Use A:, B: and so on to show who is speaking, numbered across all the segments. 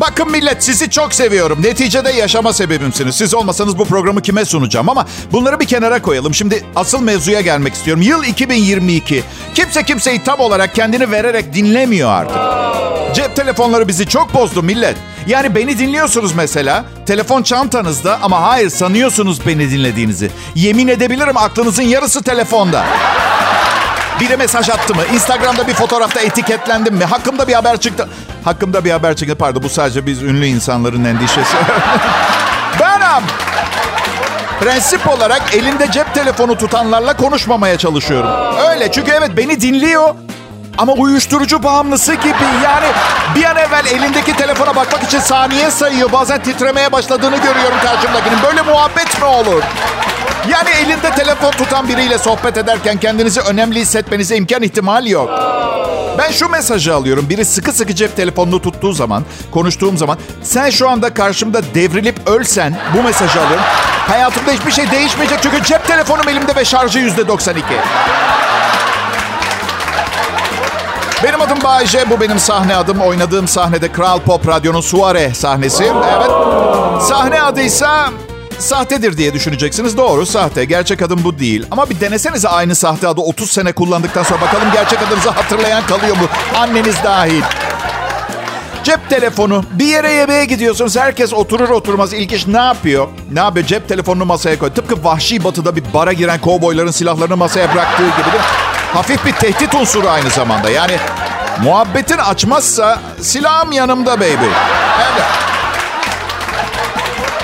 A: Bakın millet sizi çok seviyorum. Neticede yaşama sebebimsiniz. Siz olmasanız bu programı kime sunacağım ama bunları bir kenara koyalım. Şimdi asıl mevzuya gelmek istiyorum. Yıl 2022. Kimse kimseyi tam olarak kendini vererek dinlemiyor artık. Cep telefonları bizi çok bozdu millet. Yani beni dinliyorsunuz mesela. Telefon çantanızda ama hayır sanıyorsunuz beni dinlediğinizi. Yemin edebilirim aklınızın yarısı telefonda. Biri mesaj attı mı? Instagram'da bir fotoğrafta etiketlendim mi? Hakkımda bir haber çıktı. Hakkımda bir haber çıktı. Pardon bu sadece biz ünlü insanların endişesi. Benim. Prensip olarak elinde cep telefonu tutanlarla konuşmamaya çalışıyorum. Öyle çünkü evet beni dinliyor. Ama uyuşturucu bağımlısı gibi. Yani bir an evvel elindeki telefona bakmak için saniye sayıyor. Bazen titremeye başladığını görüyorum karşımdakinin. Böyle muhabbet mi olur? Yani elinde telefon tutan biriyle sohbet ederken kendinizi önemli hissetmenize imkan ihtimal yok. Ben şu mesajı alıyorum. Biri sıkı sıkı cep telefonunu tuttuğu zaman, konuştuğum zaman sen şu anda karşımda devrilip ölsen bu mesajı alıyorum. Hayatımda hiçbir şey değişmeyecek çünkü cep telefonum elimde ve şarjı yüzde 92. Benim adım Bayece, bu benim sahne adım. Oynadığım sahnede Kral Pop Radyo'nun Suare sahnesi. Evet, sahne adıysa sahtedir diye düşüneceksiniz. Doğru, sahte. Gerçek adım bu değil. Ama bir denesenize aynı sahte adı 30 sene kullandıktan sonra bakalım gerçek adınızı hatırlayan kalıyor mu? Anneniz dahil. Cep telefonu. Bir yere yemeğe gidiyorsunuz. Herkes oturur oturmaz ilk iş ne yapıyor? Ne yapıyor? Cep telefonunu masaya koy. Tıpkı vahşi batıda bir bara giren kovboyların silahlarını masaya bıraktığı gibi değil? Hafif bir tehdit unsuru aynı zamanda. Yani muhabbetin açmazsa silahım yanımda baby. Evet.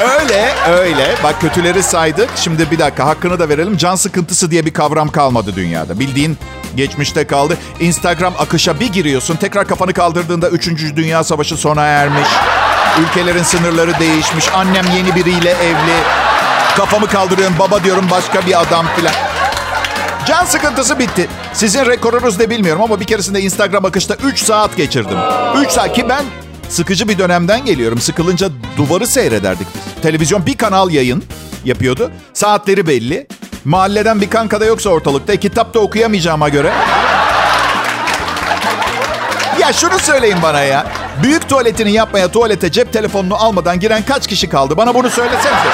A: Öyle öyle. Bak kötüleri saydık. Şimdi bir dakika hakkını da verelim. Can sıkıntısı diye bir kavram kalmadı dünyada. Bildiğin geçmişte kaldı. Instagram akışa bir giriyorsun. Tekrar kafanı kaldırdığında 3. Dünya Savaşı sona ermiş. Ülkelerin sınırları değişmiş. Annem yeni biriyle evli. Kafamı kaldırıyorum. Baba diyorum başka bir adam filan. Can sıkıntısı bitti. Sizin rekorunuz ne bilmiyorum ama bir keresinde Instagram akışta 3 saat geçirdim. 3 saat ki ben sıkıcı bir dönemden geliyorum. Sıkılınca duvarı seyrederdik. Televizyon bir kanal yayın yapıyordu. Saatleri belli. Mahalleden bir kanka da yoksa ortalıkta. Kitap da okuyamayacağıma göre. Ya şunu söyleyin bana ya. Büyük tuvaletini yapmaya tuvalete cep telefonunu almadan giren kaç kişi kaldı? Bana bunu söylesenize.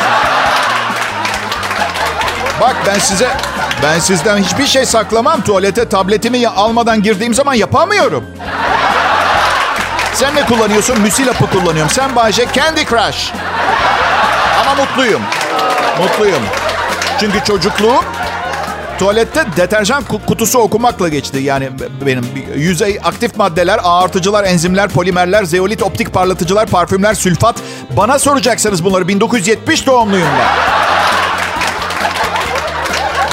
A: Bak ben size ben sizden hiçbir şey saklamam. Tuvalete tabletimi almadan girdiğim zaman yapamıyorum. Sen ne kullanıyorsun? Müsilap'ı kullanıyorum. Sen Bayce Candy Crush. Ama mutluyum. Mutluyum. Çünkü çocukluğum tuvalette deterjan kutusu okumakla geçti. Yani benim yüzey aktif maddeler, ağartıcılar, enzimler, polimerler, zeolit, optik parlatıcılar, parfümler, sülfat. Bana soracaksanız bunları 1970 doğumluyum ben.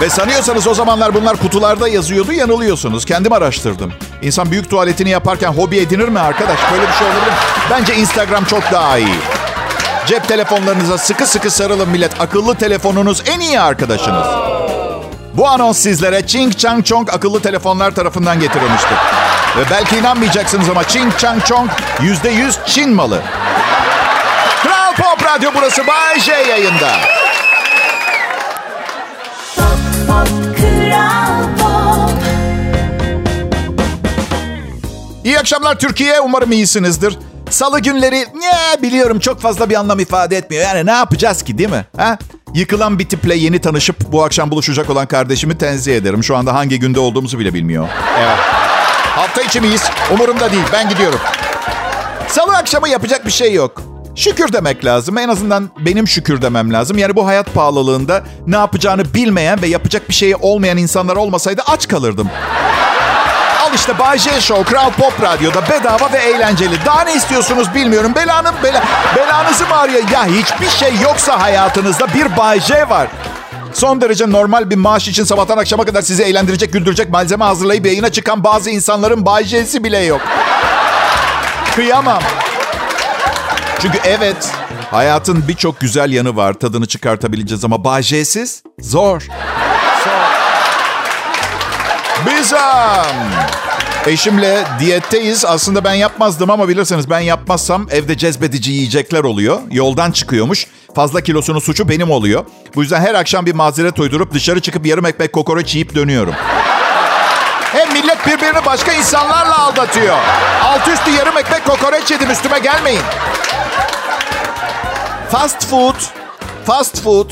A: Ve sanıyorsanız o zamanlar bunlar kutularda yazıyordu, yanılıyorsunuz. Kendim araştırdım. İnsan büyük tuvaletini yaparken hobi edinir mi arkadaş? Böyle bir şey olabilir mi? Bence Instagram çok daha iyi. Cep telefonlarınıza sıkı sıkı sarılın millet. Akıllı telefonunuz en iyi arkadaşınız. Bu anons sizlere Ching Chang Chong akıllı telefonlar tarafından getirilmiştir. Ve belki inanmayacaksınız ama Ching Chang Chong %100 Çin malı. Kral Pop Radyo burası Bay J yayında. İyi akşamlar Türkiye. Umarım iyisinizdir. Salı günleri ne biliyorum çok fazla bir anlam ifade etmiyor. Yani ne yapacağız ki değil mi? Ha? Yıkılan bir tiple yeni tanışıp bu akşam buluşacak olan kardeşimi tenzih ederim. Şu anda hangi günde olduğumuzu bile bilmiyor. Evet. Hafta içi miyiz? Umurumda değil. Ben gidiyorum. Salı akşamı yapacak bir şey yok. Şükür demek lazım. En azından benim şükür demem lazım. Yani bu hayat pahalılığında ne yapacağını bilmeyen ve yapacak bir şeyi olmayan insanlar olmasaydı aç kalırdım. Al işte Bay J Show, Kral Pop Radyo'da bedava ve eğlenceli. Daha ne istiyorsunuz bilmiyorum. Belanım, bela, belanızı mı arıyor? Ya hiçbir şey yoksa hayatınızda bir Bay J var. Son derece normal bir maaş için sabahtan akşama kadar sizi eğlendirecek, güldürecek malzeme hazırlayıp yayına çıkan bazı insanların Bay J'si bile yok. Kıyamam. Çünkü evet, hayatın birçok güzel yanı var. Tadını çıkartabileceğiz ama Bay J'siz zor. Bizim. Eşimle diyetteyiz. Aslında ben yapmazdım ama bilirseniz ben yapmazsam evde cezbedici yiyecekler oluyor. Yoldan çıkıyormuş. Fazla kilosunun suçu benim oluyor. Bu yüzden her akşam bir mazeret uydurup dışarı çıkıp yarım ekmek kokoreç yiyip dönüyorum. Hem millet birbirini başka insanlarla aldatıyor. Alt üstü yarım ekmek kokoreç yedim üstüme gelmeyin. Fast food, fast food,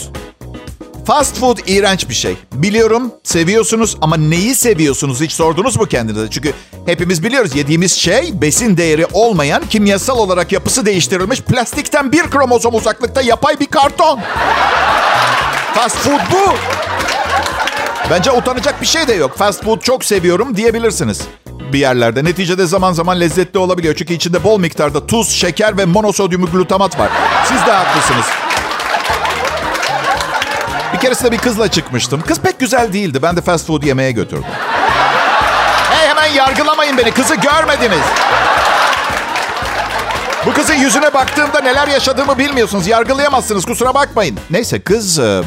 A: fast food iğrenç bir şey. Biliyorum seviyorsunuz ama neyi seviyorsunuz hiç sordunuz mu kendinize? Çünkü hepimiz biliyoruz yediğimiz şey besin değeri olmayan kimyasal olarak yapısı değiştirilmiş plastikten bir kromozom uzaklıkta yapay bir karton. Fast food bu. Bence utanacak bir şey de yok. Fast food çok seviyorum diyebilirsiniz bir yerlerde. Neticede zaman zaman lezzetli olabiliyor. Çünkü içinde bol miktarda tuz, şeker ve monosodyum glutamat var. Siz de haklısınız. Bir keresinde bir kızla çıkmıştım. Kız pek güzel değildi. Ben de fast food yemeye götürdüm. Hey hemen yargılamayın beni. Kızı görmediniz. Bu kızın yüzüne baktığımda neler yaşadığımı bilmiyorsunuz. Yargılayamazsınız kusura bakmayın. Neyse kız e,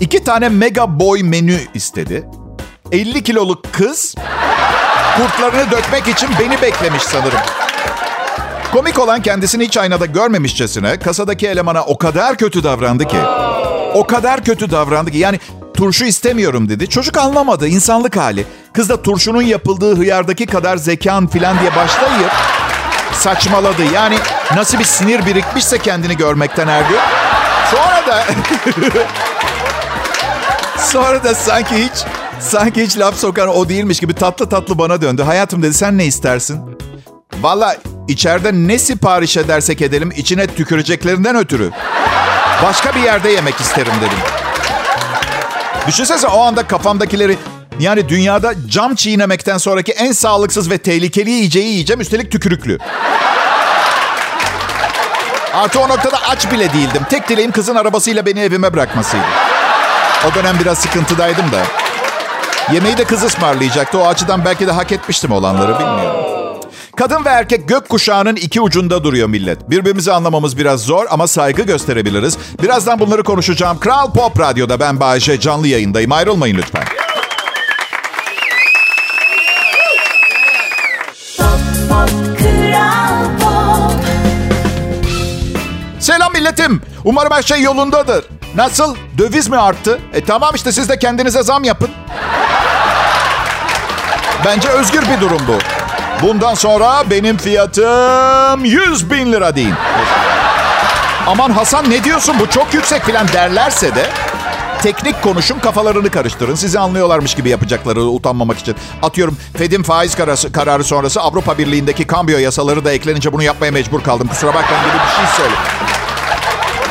A: iki tane mega boy menü istedi. 50 kiloluk kız kurtlarını dökmek için beni beklemiş sanırım. Komik olan kendisini hiç aynada görmemişçesine kasadaki elemana o kadar kötü davrandı ki. O kadar kötü davrandı ki yani turşu istemiyorum dedi. Çocuk anlamadı insanlık hali. Kız da turşunun yapıldığı hıyardaki kadar zekan filan diye başlayıp saçmaladı. Yani nasıl bir sinir birikmişse kendini görmekten gün. Sonra da sonra da sanki hiç sanki hiç laf sokan o değilmiş gibi tatlı tatlı bana döndü. Hayatım dedi sen ne istersin? Valla içeride ne sipariş edersek edelim içine tüküreceklerinden ötürü. Başka bir yerde yemek isterim dedim. Düşünsene o anda kafamdakileri yani dünyada cam çiğnemekten sonraki en sağlıksız ve tehlikeli yiyeceği yiyeceğim. Üstelik tükürüklü. Artı o noktada aç bile değildim. Tek dileğim kızın arabasıyla beni evime bırakmasıydı. O dönem biraz sıkıntıdaydım da. Yemeği de kız ısmarlayacaktı. O açıdan belki de hak etmiştim olanları bilmiyorum. Kadın ve erkek gök kuşağının iki ucunda duruyor millet. Birbirimizi anlamamız biraz zor ama saygı gösterebiliriz. Birazdan bunları konuşacağım. Kral Pop Radyo'da ben Bayece canlı yayındayım. Ayrılmayın lütfen. Selam milletim. Umarım her şey yolundadır. Nasıl? Döviz mi arttı? E tamam işte siz de kendinize zam yapın. Bence özgür bir durum bu. Bundan sonra benim fiyatım 100 bin lira deyin. Aman Hasan ne diyorsun bu çok yüksek filan derlerse de teknik konuşun kafalarını karıştırın. Sizi anlıyorlarmış gibi yapacakları utanmamak için. Atıyorum Fed'in faiz kararı, kararı sonrası Avrupa Birliği'ndeki kambiyo yasaları da eklenince bunu yapmaya mecbur kaldım. Kusura bakmayın gibi bir şey söyle.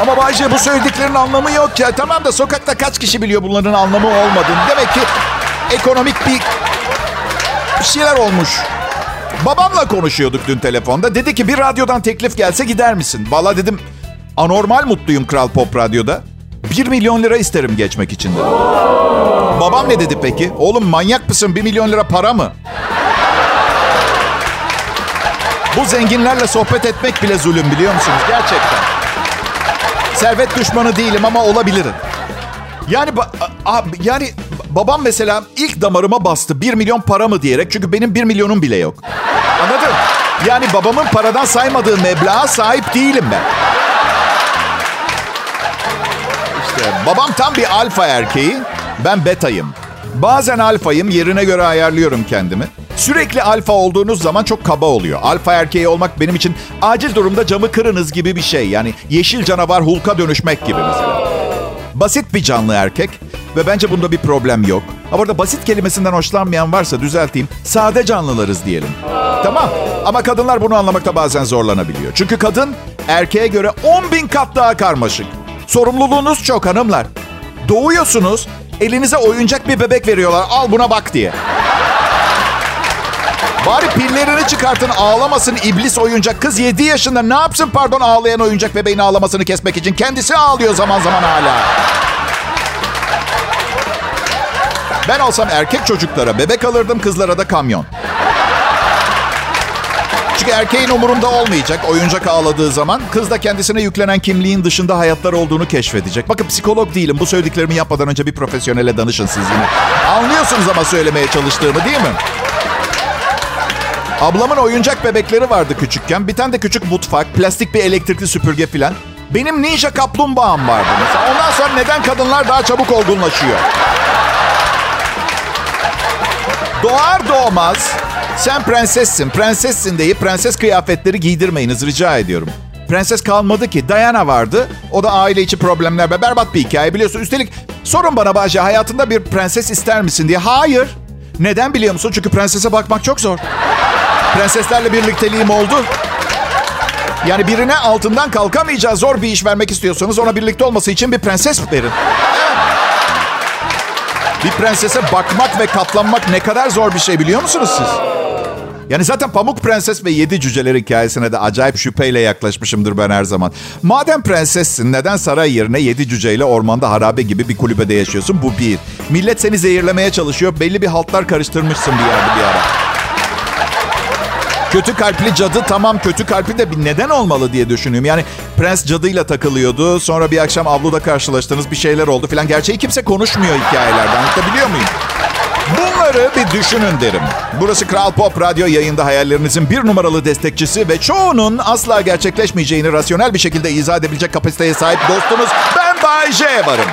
A: Ama Bayce bu söylediklerinin anlamı yok ya. Tamam da sokakta kaç kişi biliyor bunların anlamı olmadığını. Demek ki ekonomik bir, bir şeyler olmuş. Babamla konuşuyorduk dün telefonda. Dedi ki bir radyodan teklif gelse gider misin? Valla dedim anormal mutluyum Kral Pop Radyo'da. 1 milyon lira isterim geçmek için dedi. Babam ne dedi peki? Oğlum manyak mısın? 1 milyon lira para mı? Bu zenginlerle sohbet etmek bile zulüm biliyor musunuz? Gerçekten. Servet düşmanı değilim ama olabilirim. Yani yani babam mesela ilk damarıma bastı 1 milyon para mı diyerek çünkü benim 1 milyonum bile yok. Anladın? Yani babamın paradan saymadığı meblağa sahip değilim ben. İşte babam tam bir alfa erkeği, ben betayım. Bazen alfayım, yerine göre ayarlıyorum kendimi. Sürekli alfa olduğunuz zaman çok kaba oluyor. Alfa erkeği olmak benim için acil durumda camı kırınız gibi bir şey. Yani yeşil canavar Hulk'a dönüşmek gibi mesela. Basit bir canlı erkek ve bence bunda bir problem yok. Ama burada basit kelimesinden hoşlanmayan varsa düzelteyim. Sade canlılarız diyelim. Tamam ama kadınlar bunu anlamakta bazen zorlanabiliyor. Çünkü kadın erkeğe göre 10 bin kat daha karmaşık. Sorumluluğunuz çok hanımlar. Doğuyorsunuz, elinize oyuncak bir bebek veriyorlar. Al buna bak diye. Bari pillerini çıkartın ağlamasın iblis oyuncak. Kız 7 yaşında ne yapsın pardon ağlayan oyuncak bebeğin ağlamasını kesmek için. Kendisi ağlıyor zaman zaman hala. Ben olsam erkek çocuklara bebek alırdım kızlara da kamyon. Çünkü erkeğin umurunda olmayacak oyuncak ağladığı zaman. Kız da kendisine yüklenen kimliğin dışında hayatları olduğunu keşfedecek. Bakın psikolog değilim. Bu söylediklerimi yapmadan önce bir profesyonele danışın siz yine. Anlıyorsunuz ama söylemeye çalıştığımı değil mi? Ablamın oyuncak bebekleri vardı küçükken. Bir tane de küçük mutfak, plastik bir elektrikli süpürge filan. Benim ninja kaplumbağam vardı mesela. Ondan sonra neden kadınlar daha çabuk olgunlaşıyor? Doğar doğmaz sen prensessin, prensessin deyip prenses kıyafetleri giydirmeyiniz rica ediyorum. Prenses kalmadı ki. Diana vardı. O da aile içi problemler ve berbat bir hikaye biliyorsun. Üstelik sorun bana Bahçe hayatında bir prenses ister misin diye. Hayır. Neden biliyor musun? Çünkü prensese bakmak çok zor. Prenseslerle birlikteliğim oldu. Yani birine altından kalkamayacağı zor bir iş vermek istiyorsanız ona birlikte olması için bir prenses verin. Bir prensese bakmak ve katlanmak ne kadar zor bir şey biliyor musunuz siz? Yani zaten Pamuk Prenses ve Yedi Cüceler hikayesine de acayip şüpheyle yaklaşmışımdır ben her zaman. Madem prensessin neden saray yerine yedi cüceyle ormanda harabe gibi bir kulübede yaşıyorsun? Bu bir. Millet seni zehirlemeye çalışıyor. Belli bir haltlar karıştırmışsın bir yerde bir ara. Kötü kalpli cadı tamam kötü kalpli de bir neden olmalı diye düşünüyorum. Yani prens cadıyla takılıyordu. Sonra bir akşam avluda karşılaştınız bir şeyler oldu filan. Gerçeği kimse konuşmuyor hikayelerden. Anlatabiliyor muyum? Bunları bir düşünün derim. Burası Kral Pop Radyo yayında hayallerinizin bir numaralı destekçisi ve çoğunun asla gerçekleşmeyeceğini rasyonel bir şekilde izah edebilecek kapasiteye sahip dostunuz ben Bay J varım.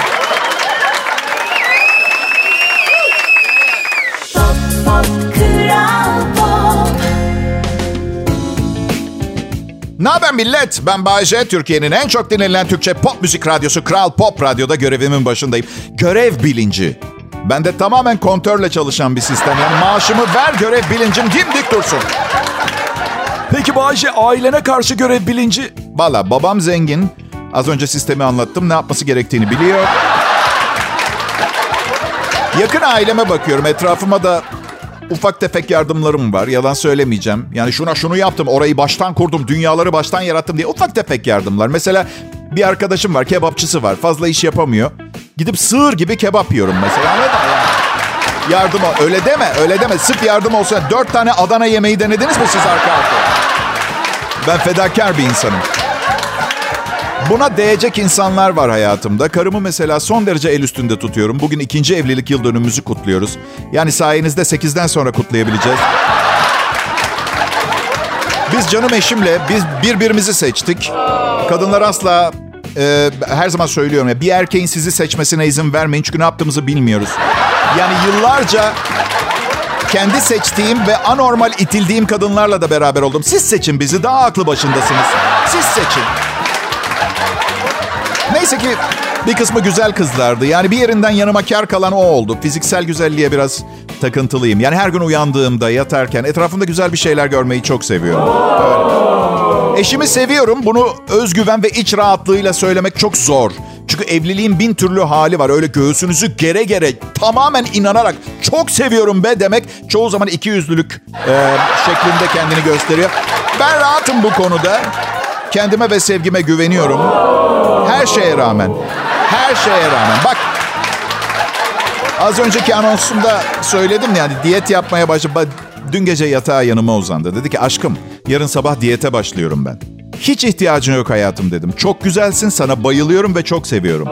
A: Ne haber millet? Ben Bayece, Türkiye'nin en çok dinlenilen Türkçe pop müzik radyosu Kral Pop Radyo'da görevimin başındayım. Görev bilinci. Ben de tamamen kontörle çalışan bir sistem. Yani maaşımı ver görev bilincim dimdik dursun. Peki Bayece ailene karşı görev bilinci? Valla babam zengin. Az önce sistemi anlattım. Ne yapması gerektiğini biliyor. Yakın aileme bakıyorum. Etrafıma da ufak tefek yardımlarım var. Yalan söylemeyeceğim. Yani şuna şunu yaptım, orayı baştan kurdum, dünyaları baştan yarattım diye ufak tefek yardımlar. Mesela bir arkadaşım var, kebapçısı var. Fazla iş yapamıyor. Gidip sığır gibi kebap yiyorum mesela. Anladın mı? Yardım öyle deme, öyle deme. Sırf yardım olsa dört tane Adana yemeği denediniz mi siz arka arkaya? Ben fedakar bir insanım. Buna değecek insanlar var hayatımda. Karımı mesela son derece el üstünde tutuyorum. Bugün ikinci evlilik yıl dönümümüzü kutluyoruz. Yani sayenizde 8'den sonra kutlayabileceğiz. Biz canım eşimle biz birbirimizi seçtik. Kadınlar asla e, her zaman söylüyorum ya bir erkeğin sizi seçmesine izin vermeyin çünkü ne yaptığımızı bilmiyoruz. Yani yıllarca kendi seçtiğim ve anormal itildiğim kadınlarla da beraber oldum. Siz seçin bizi daha aklı başındasınız. Siz seçin. Neyse ki bir kısmı güzel kızlardı. Yani bir yerinden yanıma kar kalan o oldu. Fiziksel güzelliğe biraz takıntılıyım. Yani her gün uyandığımda, yatarken etrafımda güzel bir şeyler görmeyi çok seviyorum. Öyle. Eşimi seviyorum. Bunu özgüven ve iç rahatlığıyla söylemek çok zor. Çünkü evliliğin bin türlü hali var. Öyle göğsünüzü gere gere tamamen inanarak çok seviyorum be demek çoğu zaman iki yüzlülük e, şeklinde kendini gösteriyor. Ben rahatım bu konuda. Kendime ve sevgime güveniyorum. Her şeye rağmen. Her şeye rağmen. Bak az önceki anonsumda söyledim yani diyet yapmaya başladım. Dün gece yatağa yanıma uzandı. Dedi ki aşkım yarın sabah diyete başlıyorum ben. Hiç ihtiyacın yok hayatım dedim. Çok güzelsin sana bayılıyorum ve çok seviyorum.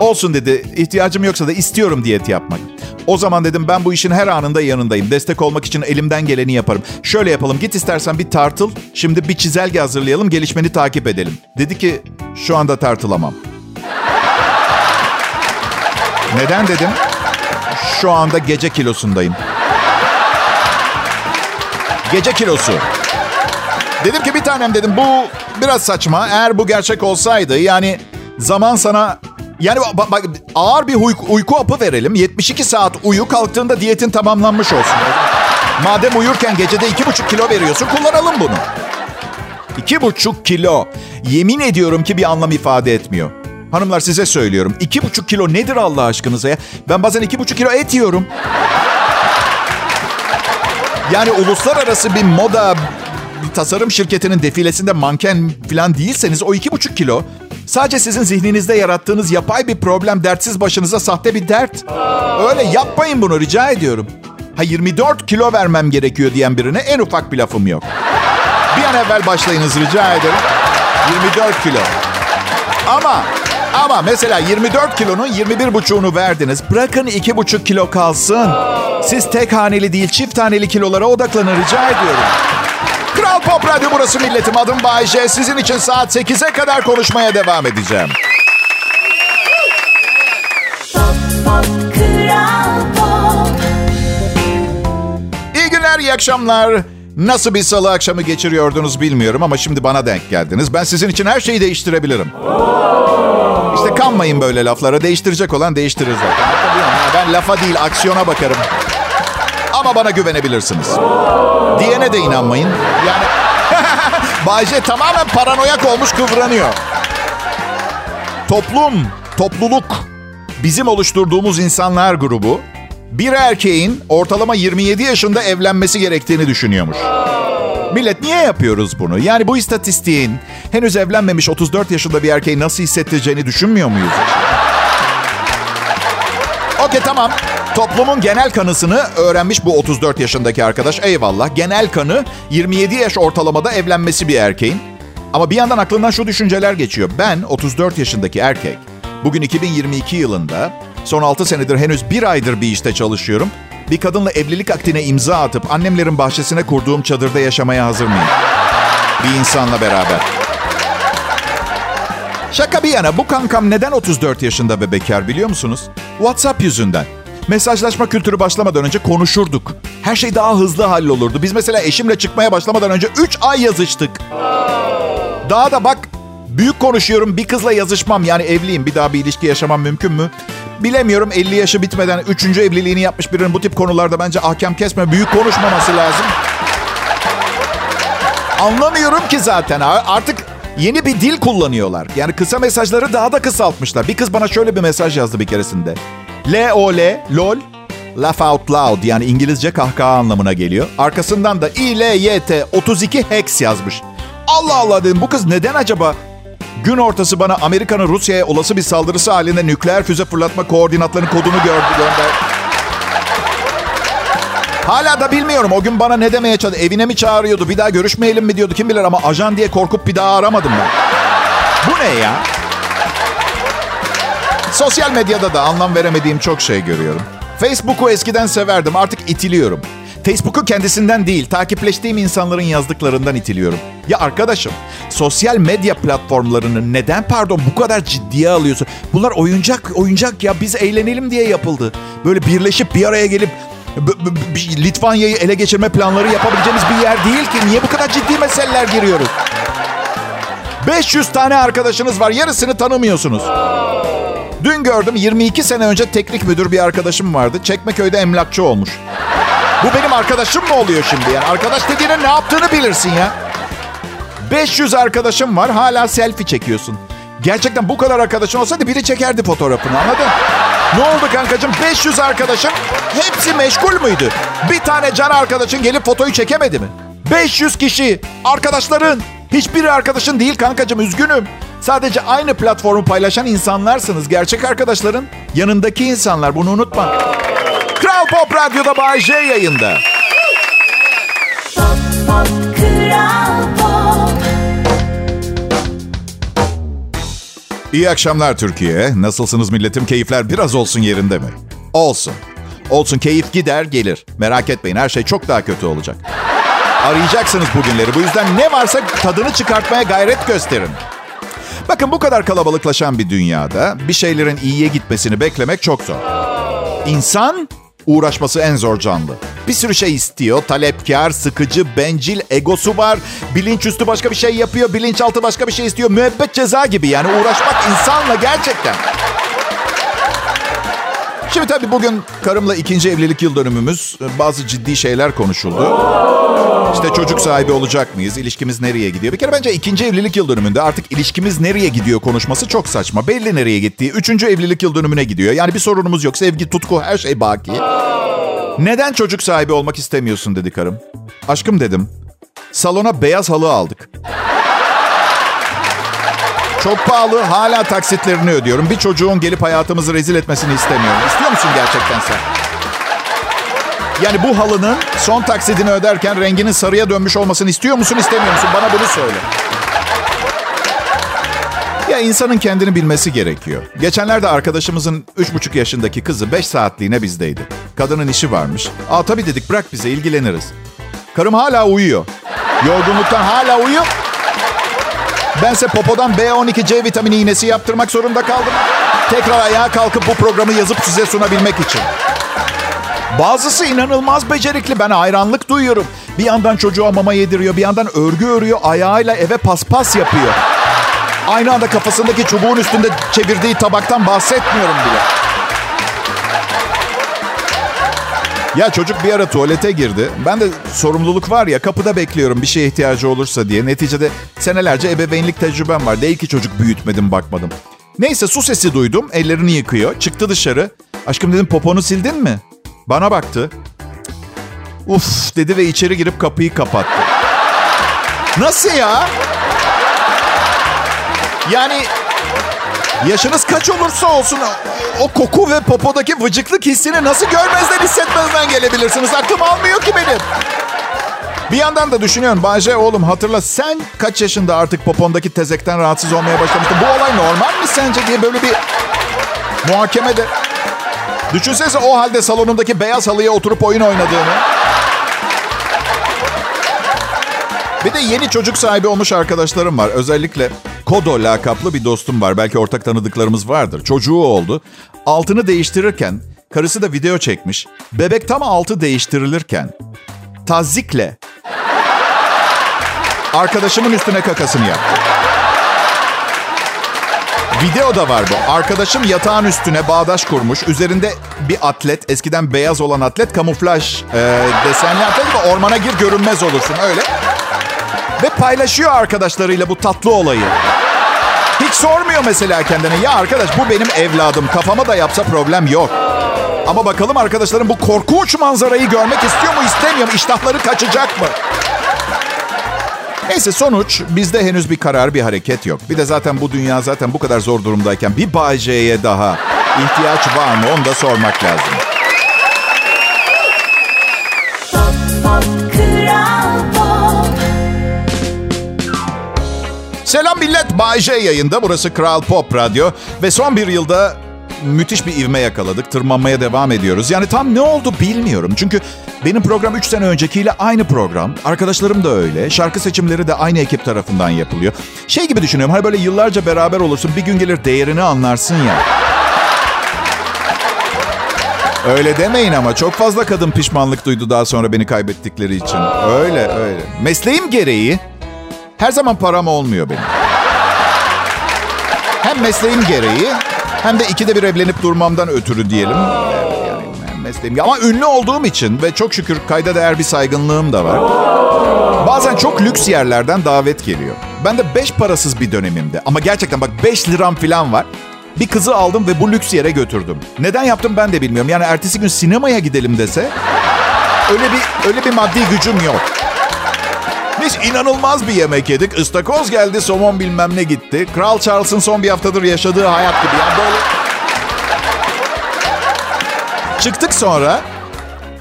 A: Olsun dedi. İhtiyacım yoksa da istiyorum diyet yapmak. O zaman dedim ben bu işin her anında yanındayım. Destek olmak için elimden geleni yaparım. Şöyle yapalım git istersen bir tartıl. Şimdi bir çizelge hazırlayalım gelişmeni takip edelim. Dedi ki şu anda tartılamam. Neden dedim? Şu anda gece kilosundayım. Gece kilosu. Dedim ki bir tanem dedim bu biraz saçma. Eğer bu gerçek olsaydı yani zaman sana yani bak, bak ağır bir uyku, uyku apı verelim. 72 saat uyu kalktığında diyetin tamamlanmış olsun. Madem uyurken gecede 2,5 kilo veriyorsun kullanalım bunu. 2,5 kilo. Yemin ediyorum ki bir anlam ifade etmiyor. Hanımlar size söylüyorum. 2,5 kilo nedir Allah aşkınıza ya? Ben bazen 2,5 kilo et yiyorum. Yani uluslararası bir moda bir tasarım şirketinin defilesinde manken falan değilseniz o 2,5 kilo Sadece sizin zihninizde yarattığınız yapay bir problem dertsiz başınıza sahte bir dert. Öyle yapmayın bunu rica ediyorum. Ha 24 kilo vermem gerekiyor diyen birine en ufak bir lafım yok. Bir an evvel başlayınız rica ederim. 24 kilo. Ama ama mesela 24 kilonun 21 buçuğunu verdiniz. Bırakın 2,5 kilo kalsın. Siz tek haneli değil çift haneli kilolara odaklanın rica ediyorum. Kral Pop Radyo burası milletim. Adım Bayece. Sizin için saat 8'e kadar konuşmaya devam edeceğim. İyi günler, iyi akşamlar. Nasıl bir salı akşamı geçiriyordunuz bilmiyorum ama şimdi bana denk geldiniz. Ben sizin için her şeyi değiştirebilirim. İşte kanmayın böyle laflara. Değiştirecek olan değiştirir zaten. Ben lafa değil aksiyona bakarım. Ama bana güvenebilirsiniz. Diyene de inanmayın. Yani Bayce tamamen paranoyak olmuş kıvranıyor. Toplum, topluluk, bizim oluşturduğumuz insanlar grubu bir erkeğin ortalama 27 yaşında evlenmesi gerektiğini düşünüyormuş. Millet niye yapıyoruz bunu? Yani bu istatistiğin henüz evlenmemiş 34 yaşında bir erkeği nasıl hissettireceğini düşünmüyor muyuz? Okey tamam. Toplumun genel kanısını öğrenmiş bu 34 yaşındaki arkadaş. Eyvallah. Genel kanı 27 yaş ortalamada evlenmesi bir erkeğin. Ama bir yandan aklından şu düşünceler geçiyor. Ben 34 yaşındaki erkek. Bugün 2022 yılında son 6 senedir henüz bir aydır bir işte çalışıyorum. Bir kadınla evlilik aktine imza atıp annemlerin bahçesine kurduğum çadırda yaşamaya hazır mıyım? Bir insanla beraber. Şaka bir yana bu kankam neden 34 yaşında ve bekar biliyor musunuz? WhatsApp yüzünden. Mesajlaşma kültürü başlamadan önce konuşurduk. Her şey daha hızlı hallolurdu. Biz mesela eşimle çıkmaya başlamadan önce 3 ay yazıştık. Daha da bak büyük konuşuyorum bir kızla yazışmam. Yani evliyim bir daha bir ilişki yaşamam mümkün mü? Bilemiyorum 50 yaşı bitmeden 3. evliliğini yapmış birinin bu tip konularda bence ahkam kesme büyük konuşmaması lazım. Anlamıyorum ki zaten artık yeni bir dil kullanıyorlar. Yani kısa mesajları daha da kısaltmışlar. Bir kız bana şöyle bir mesaj yazdı bir keresinde. L-O-L, LOL, laugh out loud yani İngilizce kahkaha anlamına geliyor. Arkasından da I-L-Y-T 32 hex yazmış. Allah Allah dedim bu kız neden acaba gün ortası bana Amerika'nın Rusya'ya olası bir saldırısı halinde nükleer füze fırlatma koordinatlarının kodunu gördü gönder. Hala da bilmiyorum o gün bana ne demeye çalıştı. Evine mi çağırıyordu bir daha görüşmeyelim mi diyordu kim bilir ama ajan diye korkup bir daha aramadım ben. Bu ne ya? Sosyal medyada da anlam veremediğim çok şey görüyorum. Facebook'u eskiden severdim artık itiliyorum. Facebook'u kendisinden değil, takipleştiğim insanların yazdıklarından itiliyorum. Ya arkadaşım, sosyal medya platformlarını neden pardon bu kadar ciddiye alıyorsun? Bunlar oyuncak, oyuncak ya biz eğlenelim diye yapıldı. Böyle birleşip bir araya gelip Litvanya'yı ele geçirme planları yapabileceğimiz bir yer değil ki. Niye bu kadar ciddi meseleler giriyoruz? 500 tane arkadaşınız var, yarısını tanımıyorsunuz. Dün gördüm 22 sene önce teknik müdür bir arkadaşım vardı. Çekmeköy'de emlakçı olmuş. Bu benim arkadaşım mı oluyor şimdi yani? Arkadaş dediğinin ne yaptığını bilirsin ya. 500 arkadaşım var hala selfie çekiyorsun. Gerçekten bu kadar arkadaşın olsaydı biri çekerdi fotoğrafını anladın? Ne oldu kankacığım? 500 arkadaşım hepsi meşgul müydü? Bir tane can arkadaşın gelip fotoyu çekemedi mi? 500 kişi arkadaşların hiçbiri arkadaşın değil kankacığım üzgünüm. Sadece aynı platformu paylaşan insanlarsınız. Gerçek arkadaşların yanındaki insanlar. Bunu unutma. Kral Pop Radyo'da Bay J yayında. Pop, pop, Kral Pop. İyi akşamlar Türkiye. Nasılsınız milletim? Keyifler biraz olsun yerinde mi? Olsun. Olsun keyif gider gelir. Merak etmeyin her şey çok daha kötü olacak. Arayacaksınız bugünleri. Bu yüzden ne varsa tadını çıkartmaya gayret gösterin. Bakın bu kadar kalabalıklaşan bir dünyada bir şeylerin iyiye gitmesini beklemek çok zor. İnsan uğraşması en zor canlı. Bir sürü şey istiyor. Talepkar, sıkıcı, bencil, egosu var. Bilinçüstü başka bir şey yapıyor. Bilinçaltı başka bir şey istiyor. Müebbet ceza gibi yani uğraşmak insanla gerçekten. Şimdi tabii bugün karımla ikinci evlilik yıl dönümümüz. Bazı ciddi şeyler konuşuldu. İşte çocuk sahibi olacak mıyız? İlişkimiz nereye gidiyor? Bir kere bence ikinci evlilik yıl dönümünde artık ilişkimiz nereye gidiyor konuşması çok saçma. Belli nereye gittiği. Üçüncü evlilik yıl dönümüne gidiyor. Yani bir sorunumuz yok. Sevgi, tutku her şey baki. Neden çocuk sahibi olmak istemiyorsun dedi karım. Aşkım dedim. Salona beyaz halı aldık. Çok pahalı. Hala taksitlerini ödüyorum. Bir çocuğun gelip hayatımızı rezil etmesini istemiyorum. İstiyor musun gerçekten sen? Yani bu halının son taksidini öderken renginin sarıya dönmüş olmasını istiyor musun, istemiyor musun? Bana bunu söyle. Ya insanın kendini bilmesi gerekiyor. Geçenlerde arkadaşımızın 3,5 yaşındaki kızı 5 saatliğine bizdeydi. Kadının işi varmış. Aa tabii dedik bırak bize ilgileniriz. Karım hala uyuyor. Yorgunluktan hala uyuyor. Bense popodan B12C vitamini iğnesi yaptırmak zorunda kaldım. Tekrar ayağa kalkıp bu programı yazıp size sunabilmek için. Bazısı inanılmaz becerikli. Ben hayranlık duyuyorum. Bir yandan çocuğa mama yediriyor, bir yandan örgü örüyor, ayağıyla eve paspas yapıyor. Aynı anda kafasındaki çubuğun üstünde çevirdiği tabaktan bahsetmiyorum bile. Ya çocuk bir ara tuvalete girdi. Ben de sorumluluk var ya kapıda bekliyorum bir şeye ihtiyacı olursa diye. Neticede senelerce ebeveynlik tecrübem var. Değil ki çocuk büyütmedim bakmadım. Neyse su sesi duydum. Ellerini yıkıyor. Çıktı dışarı. Aşkım dedim poponu sildin mi? Bana baktı. Uf dedi ve içeri girip kapıyı kapattı. Nasıl ya? Yani yaşınız kaç olursa olsun o koku ve popodaki vıcıklık hissini nasıl görmezden hissetmezden gelebilirsiniz? Aklım almıyor ki benim. Bir yandan da düşünüyorum. Bayce oğlum hatırla sen kaç yaşında artık popondaki tezekten rahatsız olmaya başlamıştın? Bu olay normal mi sence diye böyle bir muhakemede. Düşünsenize o halde salonundaki beyaz halıya oturup oyun oynadığını. Bir de yeni çocuk sahibi olmuş arkadaşlarım var. Özellikle Kodo lakaplı bir dostum var. Belki ortak tanıdıklarımız vardır. Çocuğu oldu. Altını değiştirirken karısı da video çekmiş. Bebek tam altı değiştirilirken tazikle arkadaşımın üstüne kakasını yaptı. Video da var bu. Arkadaşım yatağın üstüne bağdaş kurmuş. Üzerinde bir atlet, eskiden beyaz olan atlet, kamuflaj e, desenli atlet ve ormana gir görünmez olursun öyle. Ve paylaşıyor arkadaşlarıyla bu tatlı olayı. Hiç sormuyor mesela kendine. Ya arkadaş bu benim evladım. Kafama da yapsa problem yok. Ama bakalım arkadaşlarım bu korkunç manzarayı görmek istiyor mu istemiyor mu? İştahları kaçacak mı? Neyse sonuç bizde henüz bir karar bir hareket yok. Bir de zaten bu dünya zaten bu kadar zor durumdayken bir Bay J'ye daha ihtiyaç var mı onu da sormak lazım. Selam millet. Bay J yayında. Burası Kral Pop Radyo. Ve son bir yılda müthiş bir ivme yakaladık. Tırmanmaya devam ediyoruz. Yani tam ne oldu bilmiyorum. Çünkü benim program 3 sene öncekiyle aynı program. Arkadaşlarım da öyle. Şarkı seçimleri de aynı ekip tarafından yapılıyor. Şey gibi düşünüyorum. Hani böyle yıllarca beraber olursun. Bir gün gelir değerini anlarsın ya. Öyle demeyin ama çok fazla kadın pişmanlık duydu daha sonra beni kaybettikleri için. Öyle öyle. Mesleğim gereği her zaman param olmuyor benim. Hem mesleğim gereği hem de ikide bir evlenip durmamdan ötürü diyelim. Mesleğim. Ama ünlü olduğum için ve çok şükür kayda değer bir saygınlığım da var. Bazen çok lüks yerlerden davet geliyor. Ben de beş parasız bir dönemimde ama gerçekten bak 5 liram falan var. Bir kızı aldım ve bu lüks yere götürdüm. Neden yaptım ben de bilmiyorum. Yani ertesi gün sinemaya gidelim dese öyle bir öyle bir maddi gücüm yok. Biz inanılmaz bir yemek yedik. Istakoz geldi, somon bilmem ne gitti. Kral Charles'ın son bir haftadır yaşadığı hayat gibi. Yani böyle... Çıktık sonra.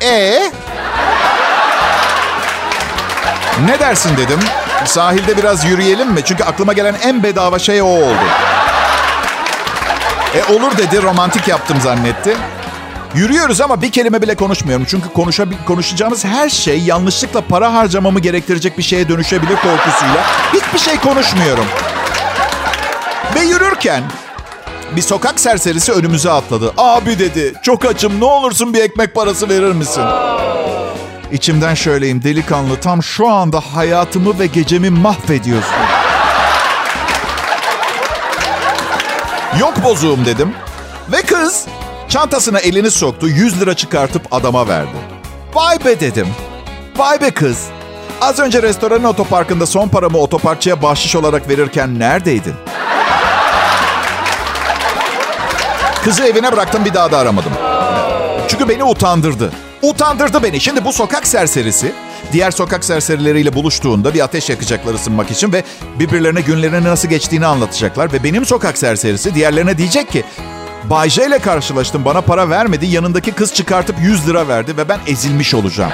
A: E Ne dersin dedim. Sahilde biraz yürüyelim mi? Çünkü aklıma gelen en bedava şey o oldu. E olur dedi, romantik yaptım zannetti. Yürüyoruz ama bir kelime bile konuşmuyorum. Çünkü konuşabil- konuşacağımız her şey yanlışlıkla para harcamamı gerektirecek bir şeye dönüşebilir korkusuyla. Hiçbir şey konuşmuyorum. Ve yürürken bir sokak serserisi önümüze atladı. Abi dedi, çok açım ne olursun bir ekmek parası verir misin? İçimden şöyleyim delikanlı tam şu anda hayatımı ve gecemi mahvediyorsun. Yok bozuğum dedim. Ve kız çantasına elini soktu 100 lira çıkartıp adama verdi. Vay be dedim. Vay be kız. Az önce restoranın otoparkında son paramı otoparkçıya bahşiş olarak verirken neredeydin? Kızı evine bıraktım bir daha da aramadım. Çünkü beni utandırdı. Utandırdı beni. Şimdi bu sokak serserisi diğer sokak serserileriyle buluştuğunda bir ateş yakacaklar ısınmak için ve birbirlerine günlerinin nasıl geçtiğini anlatacaklar. Ve benim sokak serserisi diğerlerine diyecek ki Bay J ile karşılaştım bana para vermedi yanındaki kız çıkartıp 100 lira verdi ve ben ezilmiş olacağım.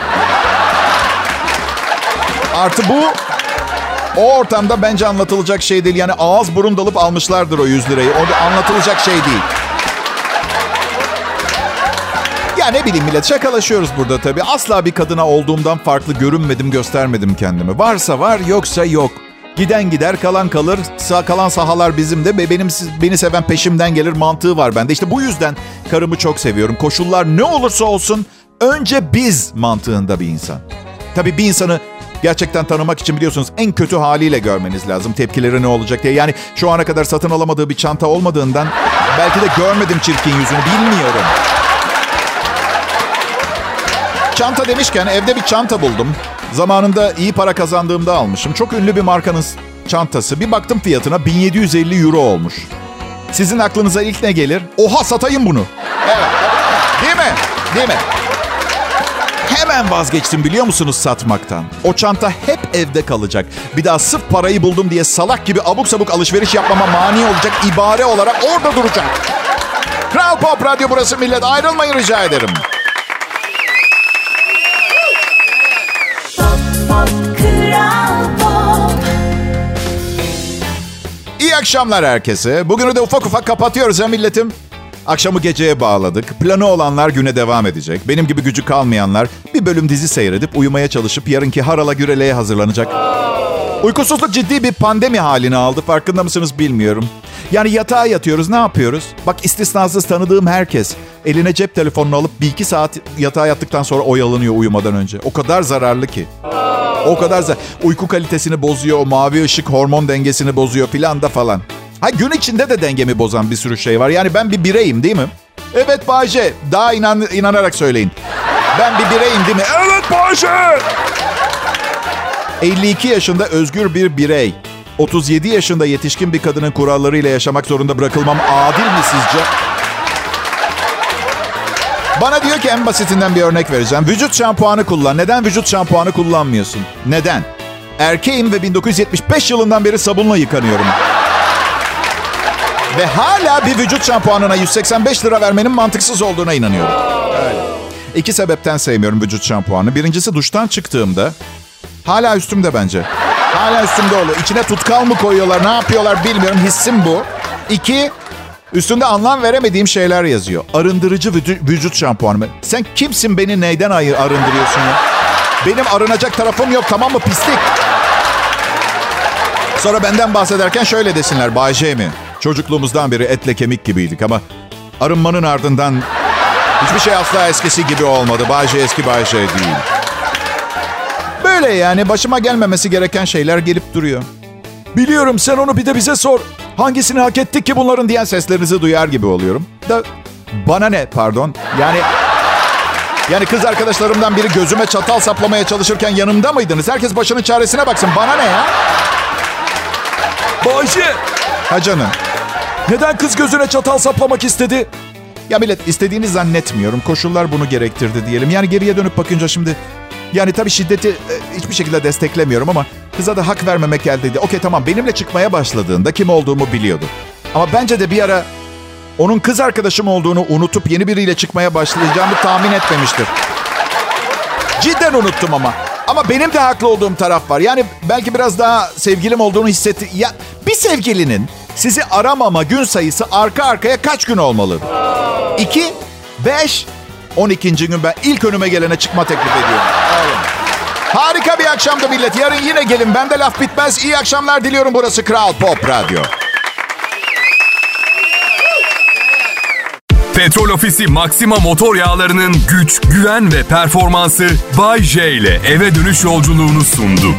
A: Artı bu o ortamda bence anlatılacak şey değil. Yani ağız burun dalıp almışlardır o 100 lirayı. O anlatılacak şey değil. Ya ne bileyim millet şakalaşıyoruz burada tabii. Asla bir kadına olduğumdan farklı görünmedim, göstermedim kendimi. Varsa var, yoksa yok. Giden gider, kalan kalır. Sağ kalan sahalar bizim de. Benim beni seven peşimden gelir mantığı var bende. İşte bu yüzden karımı çok seviyorum. Koşullar ne olursa olsun önce biz mantığında bir insan. Tabii bir insanı gerçekten tanımak için biliyorsunuz en kötü haliyle görmeniz lazım. Tepkileri ne olacak diye. Yani şu ana kadar satın alamadığı bir çanta olmadığından belki de görmedim çirkin yüzünü bilmiyorum. Çanta demişken evde bir çanta buldum. Zamanında iyi para kazandığımda almışım. Çok ünlü bir markanın çantası. Bir baktım fiyatına 1750 euro olmuş. Sizin aklınıza ilk ne gelir? Oha satayım bunu. Evet. Değil mi? Değil mi? Hemen vazgeçtim biliyor musunuz satmaktan. O çanta hep evde kalacak. Bir daha sırf parayı buldum diye salak gibi abuk sabuk alışveriş yapmama mani olacak ibare olarak orada duracak. Kral Pop Radyo burası millet. Ayrılmayın rica ederim. İyi akşamlar herkese. Bugünü de ufak ufak kapatıyoruz ha milletim. Akşamı geceye bağladık. Planı olanlar güne devam edecek. Benim gibi gücü kalmayanlar bir bölüm dizi seyredip uyumaya çalışıp yarınki harala güreleye hazırlanacak. Uykusuzluk ciddi bir pandemi halini aldı. Farkında mısınız bilmiyorum. Yani yatağa yatıyoruz ne yapıyoruz? Bak istisnasız tanıdığım herkes eline cep telefonunu alıp bir iki saat yatağa yattıktan sonra oyalanıyor uyumadan önce. O kadar zararlı ki. O kadar zar uyku kalitesini bozuyor, o mavi ışık hormon dengesini bozuyor filan da falan. Ha gün içinde de dengemi bozan bir sürü şey var. Yani ben bir bireyim değil mi? Evet Bayce. Daha inan, inanarak söyleyin. Ben bir bireyim değil mi? Evet Bayce. 52 yaşında özgür bir birey. 37 yaşında yetişkin bir kadının kurallarıyla yaşamak zorunda bırakılmam adil mi sizce? Bana diyor ki en basitinden bir örnek vereceğim. Vücut şampuanı kullan. Neden vücut şampuanı kullanmıyorsun? Neden? Erkeğim ve 1975 yılından beri sabunla yıkanıyorum. Ve hala bir vücut şampuanına 185 lira vermenin mantıksız olduğuna inanıyorum. İki sebepten sevmiyorum vücut şampuanı. Birincisi duştan çıktığımda hala üstümde bence. Hala üstümde oluyor. İçine tutkal mı koyuyorlar ne yapıyorlar bilmiyorum. Hissim bu. İki, üstünde anlam veremediğim şeyler yazıyor. Arındırıcı vücut, şampuanı? Sen kimsin beni neyden arındırıyorsun ya? Benim arınacak tarafım yok tamam mı pislik? Sonra benden bahsederken şöyle desinler. Bay J mi? Çocukluğumuzdan beri etle kemik gibiydik ama arınmanın ardından hiçbir şey asla eskisi gibi olmadı. Bayce eski Bayce değil. Böyle yani başıma gelmemesi gereken şeyler gelip duruyor. Biliyorum sen onu bir de bize sor. Hangisini hak ettik ki bunların diyen seslerinizi duyar gibi oluyorum. Da bana ne pardon? Yani yani kız arkadaşlarımdan biri gözüme çatal saplamaya çalışırken yanımda mıydınız? Herkes başının çaresine baksın. Bana ne ya?
B: Bayce!
A: Ha canım.
B: Neden kız gözüne çatal saplamak istedi?
A: Ya millet istediğini zannetmiyorum. Koşullar bunu gerektirdi diyelim. Yani geriye dönüp bakınca şimdi... Yani tabii şiddeti e, hiçbir şekilde desteklemiyorum ama kıza da hak vermemek eldeydi. Okey tamam benimle çıkmaya başladığında kim olduğumu biliyordu. Ama bence de bir ara onun kız arkadaşım olduğunu unutup yeni biriyle çıkmaya başlayacağımı tahmin etmemiştir. Cidden unuttum ama. Ama benim de haklı olduğum taraf var. Yani belki biraz daha sevgilim olduğunu hissetti. Ya bir sevgilinin sizi aramama gün sayısı arka arkaya kaç gün olmalı? 2, 5, 12. gün ben ilk önüme gelene çıkma teklif ediyorum. Evet. Harika bir akşamdı millet. Yarın yine gelin. Bende laf bitmez. İyi akşamlar diliyorum. Burası Kral Pop Radyo.
C: Petrol Ofisi Maxima motor yağlarının güç, güven ve performansı Bay J ile eve dönüş yolculuğunu sundu.